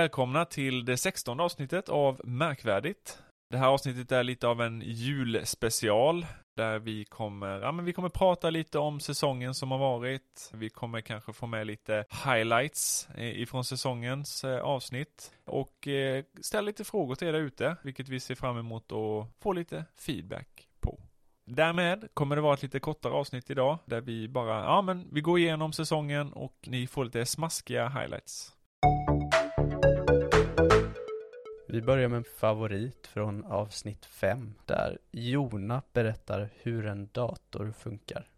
välkomna till det sextonde avsnittet av Märkvärdigt. Det här avsnittet är lite av en julspecial där vi kommer, ja men vi kommer prata lite om säsongen som har varit. Vi kommer kanske få med lite highlights ifrån säsongens eh, avsnitt och eh, ställa lite frågor till er där ute, vilket vi ser fram emot att få lite feedback på. Därmed kommer det vara ett lite kortare avsnitt idag där vi bara, ja men vi går igenom säsongen och ni får lite smaskiga highlights. Vi börjar med en favorit från avsnitt 5 där Jona berättar hur en dator funkar.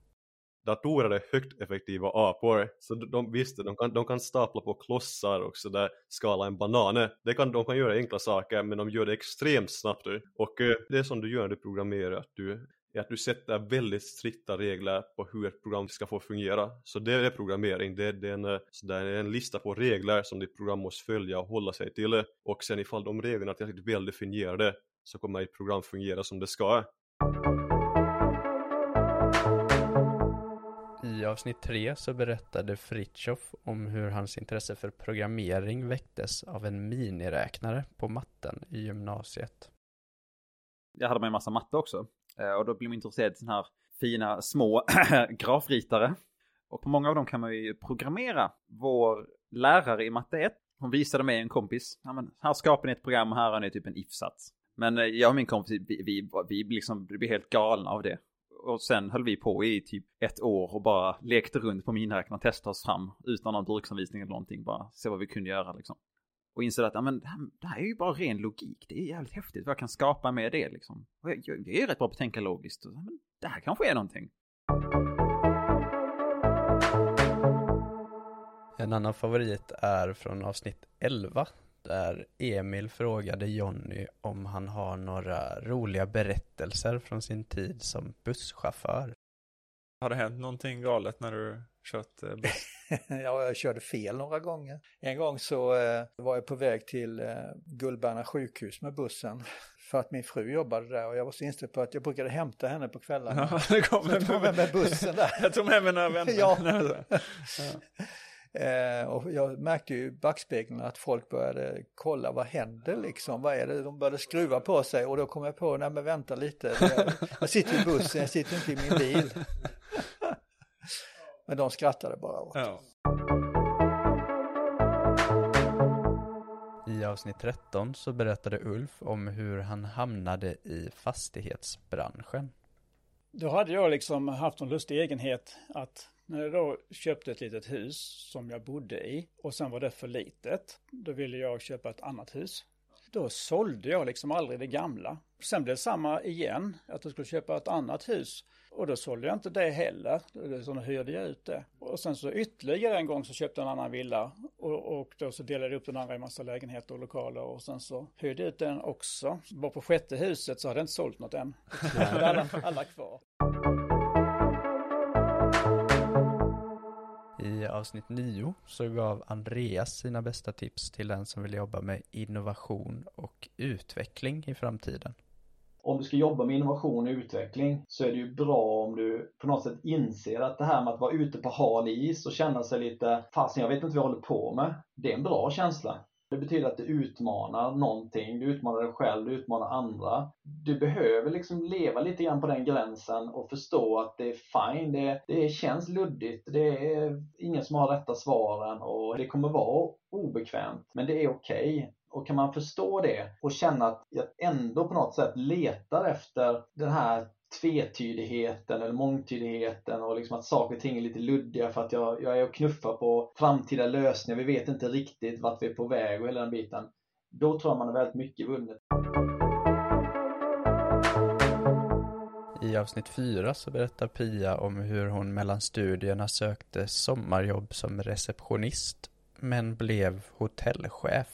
Datorer är högt effektiva apor, så de, visst, de kan, de kan stapla på klossar och så där skala en banan. Det kan, de kan göra enkla saker, men de gör det extremt snabbt. Och eh, det är som du gör när du programmerar, att du är att du sätter väldigt strikta regler på hur ett program ska få fungera. Så det är programmering, det är, det är, en, så det är en lista på regler som ditt program måste följa och hålla sig till. Och sen ifall de reglerna är tillräckligt väl definierade så kommer ett program fungera som det ska. I avsnitt 3 så berättade Fritjof om hur hans intresse för programmering väcktes av en miniräknare på matten i gymnasiet. Jag hade med en massa matte också. Eh, och då blir man intresserad av sådana här fina små grafritare. Och på många av dem kan man ju programmera. Vår lärare i matte 1, hon visade mig en kompis. Ja, men här skapar ni ett program och här har ni typ en if-sats. Men eh, jag och min kompis, vi, vi, vi liksom blev helt galna av det. Och sen höll vi på i typ ett år och bara lekte runt på miniräknaren testade oss fram utan någon bruksanvisning eller någonting. Bara se vad vi kunde göra liksom och inser att ja, men, det, här, det här är ju bara ren logik. Det är jävligt häftigt vad jag kan skapa med det liksom. Och jag, jag, jag är rätt bra på att tänka logiskt. Och, men, det här kanske är någonting. En annan favorit är från avsnitt 11 där Emil frågade Jonny om han har några roliga berättelser från sin tid som busschaufför. Har det hänt någonting galet när du kört eh, buss? ja, jag körde fel några gånger. En gång så eh, var jag på väg till eh, Gullberna sjukhus med bussen för att min fru jobbade där och jag var så inställd på att jag brukade hämta henne på kvällarna. Ja, det kom jag tog med, med bussen där. jag tog med mig några vänner. ja. ja. Eh, och jag märkte ju i backspegeln att folk började kolla vad händer liksom, vad är det, de började skruva på sig och då kom jag på, nej men vänta lite, jag, jag sitter i bussen, jag sitter inte i min bil. Men de skrattade bara åt. Ja. I avsnitt 13 så berättade Ulf om hur han hamnade i fastighetsbranschen. Då hade jag liksom haft en lustig egenhet att när jag då köpte ett litet hus som jag bodde i och sen var det för litet, då ville jag köpa ett annat hus. Då sålde jag liksom aldrig det gamla. Sen blev det samma igen, att jag skulle köpa ett annat hus. Och då sålde jag inte det heller, så då hyrde jag ut det. Och sen så ytterligare en gång så köpte jag en annan villa och, och då så delade jag upp den andra i massa lägenheter och lokaler och sen så hyrde jag ut den också. Bara på sjätte huset så hade jag inte sålt något än. alla, alla kvar. I avsnitt 9 så gav Andreas sina bästa tips till den som vill jobba med innovation och utveckling i framtiden. Om du ska jobba med innovation och utveckling så är det ju bra om du på något sätt inser att det här med att vara ute på hal is och känna sig lite fasen jag vet inte vad jag håller på med. Det är en bra känsla. Det betyder att du utmanar någonting, du utmanar dig själv, du utmanar andra. Du behöver liksom leva lite grann på den gränsen och förstå att det är fine, det, det känns luddigt, det är ingen som har rätta svaren och det kommer vara obekvämt, men det är okej. Okay. Och kan man förstå det och känna att jag ändå på något sätt letar efter den här tvetydigheten eller mångtydigheten och liksom att saker och ting är lite luddiga för att jag, jag är och knuffar på framtida lösningar. Vi vet inte riktigt vart vi är på väg och hela den biten. Då tror jag man har väldigt mycket vunnet. I avsnitt 4 så berättar Pia om hur hon mellan studierna sökte sommarjobb som receptionist men blev hotellchef.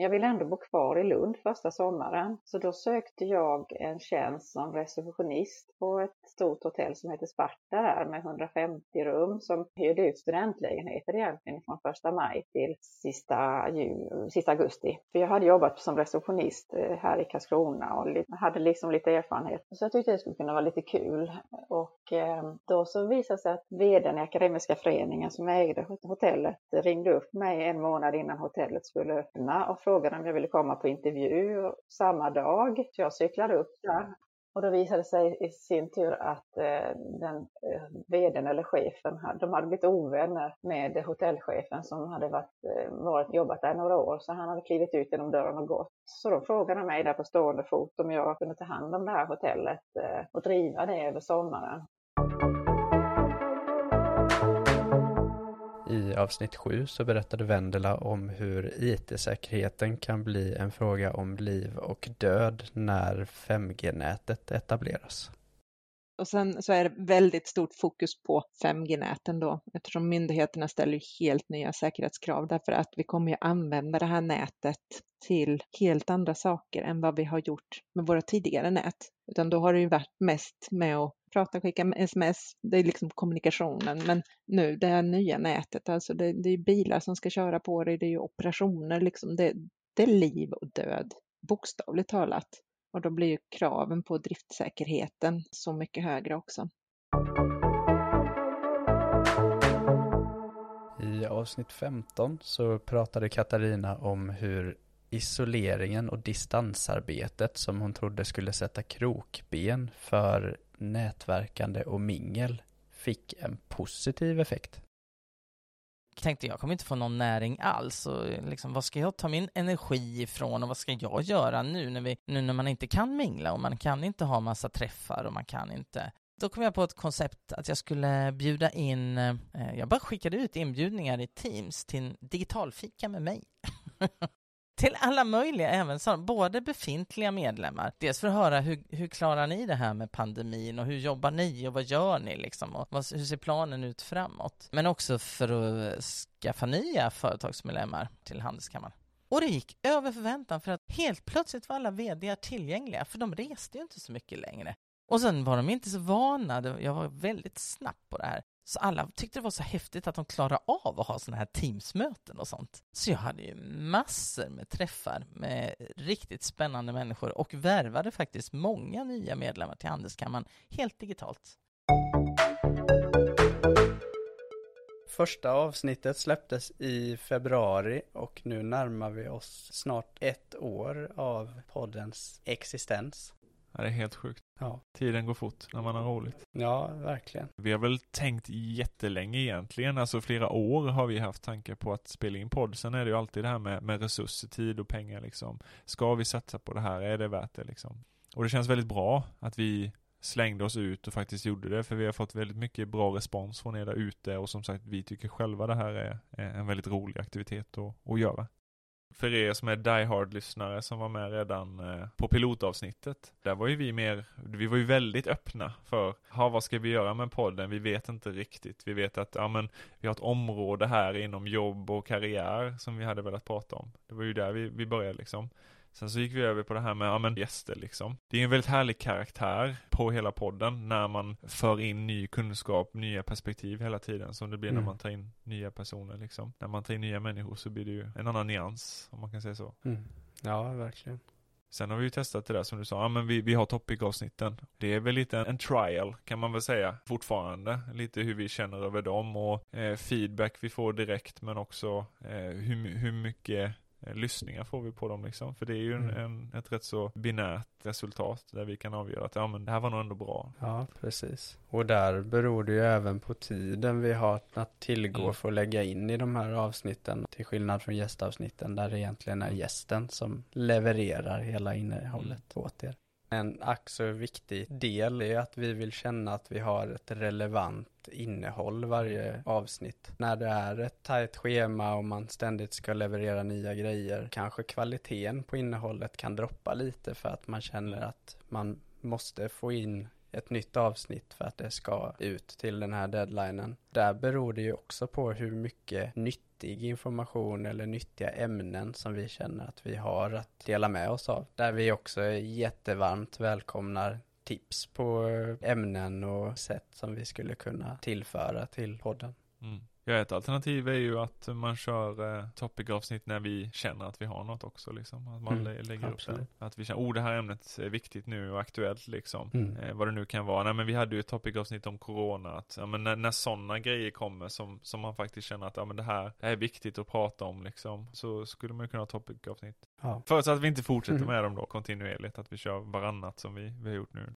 Jag ville ändå bo kvar i Lund första sommaren. Så då sökte jag en tjänst som receptionist på ett stort hotell som heter Sparta där med 150 rum som hyrde ut studentlägenheter egentligen från första maj till sista, jul, sista augusti. För jag hade jobbat som receptionist eh, här i Karlskrona och hade liksom lite erfarenhet. Så jag tyckte det skulle kunna vara lite kul. Och eh, då så visade det sig att vdn i Akademiska föreningen som ägde hotellet ringde upp mig en månad innan hotellet skulle öppna och frågade om jag ville komma på intervju samma dag. Så jag cyklade upp där och då visade det sig i sin tur att eh, den eh, vdn eller chefen, de hade blivit ovänner med hotellchefen som hade varit, eh, varit, jobbat där några år. Så han hade klivit ut genom dörren och gått. Så de frågade mig där på stående fot om jag kunde ta hand om det här hotellet eh, och driva det över sommaren. I avsnitt 7 så berättade Vendela om hur IT-säkerheten kan bli en fråga om liv och död när 5G-nätet etableras. Och sen så är det väldigt stort fokus på 5G-näten då, eftersom myndigheterna ställer helt nya säkerhetskrav därför att vi kommer ju använda det här nätet till helt andra saker än vad vi har gjort med våra tidigare nät. Utan då har det ju varit mest med att prata, skicka sms, det är liksom kommunikationen. Men nu det här nya nätet, alltså det, det är bilar som ska köra på dig, det är ju operationer, liksom det, det är liv och död, bokstavligt talat. Och då blir ju kraven på driftsäkerheten så mycket högre också. I avsnitt 15 så pratade Katarina om hur isoleringen och distansarbetet som hon trodde skulle sätta krokben för nätverkande och mingel fick en positiv effekt. Tänkte jag kommer inte få någon näring alls och liksom vad ska jag ta min energi ifrån och vad ska jag göra nu när vi, nu när man inte kan mingla och man kan inte ha massa träffar och man kan inte då kom jag på ett koncept att jag skulle bjuda in, eh, jag bara skickade ut inbjudningar i Teams till en digitalfika med mig. till alla möjliga, även så, både befintliga medlemmar. Dels för att höra hur, hur klarar ni det här med pandemin och hur jobbar ni och vad gör ni liksom och vad, hur ser planen ut framåt? Men också för att skaffa nya företagsmedlemmar till Handelskammaren. Och det gick över förväntan för att helt plötsligt var alla vd tillgängliga för de reste ju inte så mycket längre. Och sen var de inte så vana, jag var väldigt snabb på det här. Så alla tyckte det var så häftigt att de klarade av att ha sådana här Teams-möten och sånt. Så jag hade ju massor med träffar med riktigt spännande människor och värvade faktiskt många nya medlemmar till Handelskammaren helt digitalt. Första avsnittet släpptes i februari och nu närmar vi oss snart ett år av poddens existens. Det är helt sjukt. Ja. Tiden går fort när man har roligt. Ja, verkligen. Vi har väl tänkt jättelänge egentligen, alltså flera år har vi haft tankar på att spela in podd. Sen är det ju alltid det här med, med resurser, tid och pengar liksom. Ska vi satsa på det här? Är det värt det liksom? Och det känns väldigt bra att vi slängde oss ut och faktiskt gjorde det, för vi har fått väldigt mycket bra respons från er där ute och som sagt, vi tycker själva det här är en väldigt rolig aktivitet att, att göra för er som är Die Hard-lyssnare som var med redan eh, på pilotavsnittet. Där var ju vi mer, vi var ju väldigt öppna för, ha vad ska vi göra med podden? Vi vet inte riktigt. Vi vet att, ja men, vi har ett område här inom jobb och karriär som vi hade velat prata om. Det var ju där vi, vi började liksom. Sen så gick vi över på det här med, ja men gäster liksom. Det är en väldigt härlig karaktär på hela podden när man för in ny kunskap, nya perspektiv hela tiden som det blir mm. när man tar in nya personer liksom. När man tar in nya människor så blir det ju en annan nyans, om man kan säga så. Mm. Ja, verkligen. Sen har vi ju testat det där som du sa, ja men vi, vi har topic-avsnitten. Det är väl lite en, en, trial kan man väl säga fortfarande. Lite hur vi känner över dem och eh, feedback vi får direkt men också eh, hur, hur mycket lyssningar får vi på dem liksom. För det är ju en, mm. en, ett rätt så binärt resultat där vi kan avgöra att ja men det här var nog ändå bra. Ja, precis. Och där beror det ju även på tiden vi har att tillgå mm. för att lägga in i de här avsnitten. Till skillnad från gästavsnitten där det egentligen är gästen som levererar hela innehållet mm. åt er. En ack så viktig del är att vi vill känna att vi har ett relevant innehåll varje avsnitt. När det är ett tajt schema och man ständigt ska leverera nya grejer, kanske kvaliteten på innehållet kan droppa lite för att man känner att man måste få in ett nytt avsnitt för att det ska ut till den här deadlinen. Där beror det ju också på hur mycket nyttig information eller nyttiga ämnen som vi känner att vi har att dela med oss av. Där vi också jättevarmt välkomnar tips på ämnen och sätt som vi skulle kunna tillföra till podden. Mm. Ja, ett alternativ är ju att man kör eh, topic-avsnitt när vi känner att vi har något också liksom. Att man Mm, lä- lägger absolut. upp det. Att vi känner, oh det här ämnet är viktigt nu och aktuellt liksom. Mm. Eh, vad det nu kan vara. Nej men vi hade ju ett topic-avsnitt om corona. Att, ja, men när, när sådana grejer kommer som, som man faktiskt känner att ja, men det, här, det här är viktigt att prata om liksom. Så skulle man ju kunna ha topic-avsnitt. Ja. Förutsatt att vi inte fortsätter Mm. med dem då kontinuerligt. Att vi kör varannat som vi, vi har gjort nu.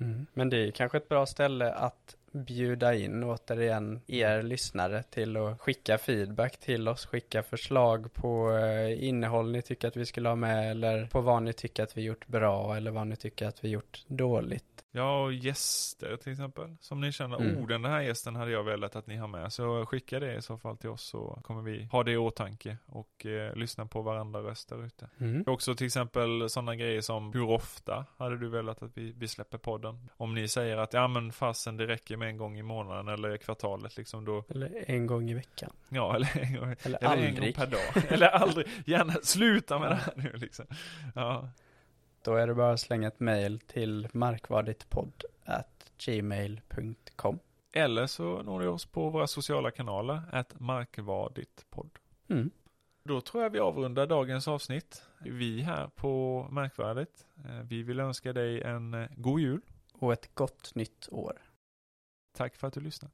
Mm. Men det är kanske ett bra ställe att bjuda in återigen er lyssnare till att skicka feedback till oss, skicka förslag på eh, innehåll ni tycker att vi skulle ha med eller på vad ni tycker att vi gjort bra eller vad ni tycker att vi gjort dåligt. Ja, och gäster till exempel. Som ni känner, Mm. oh den här gästen hade jag velat att ni har med. Så skicka det i så fall till oss så kommer vi ha det i åtanke och eh, lyssna på varandra röster ute. Mm. Också till exempel sådana grejer som hur ofta hade du velat att vi, vi släpper podden? Om ni säger att ja men fasen det räcker med en gång i månaden eller kvartalet liksom då, Eller en gång i veckan. ja eller en gång, Eller, eller en gång aldrig. per dag. eller aldrig, gärna sluta med det här nu liksom. Ja, Då är det bara att slänga ett mail till markvarditpodd at gmail.com. eller så når ni oss på våra sociala kanaler, att markvarditpodd. Mm. Då tror jag vi avrundar dagens avsnitt. Vi här på Märkvärdigt. eh, Vi vill önska dig en eh, god jul. Och ett gott nytt år. Tack för att du lyssnat.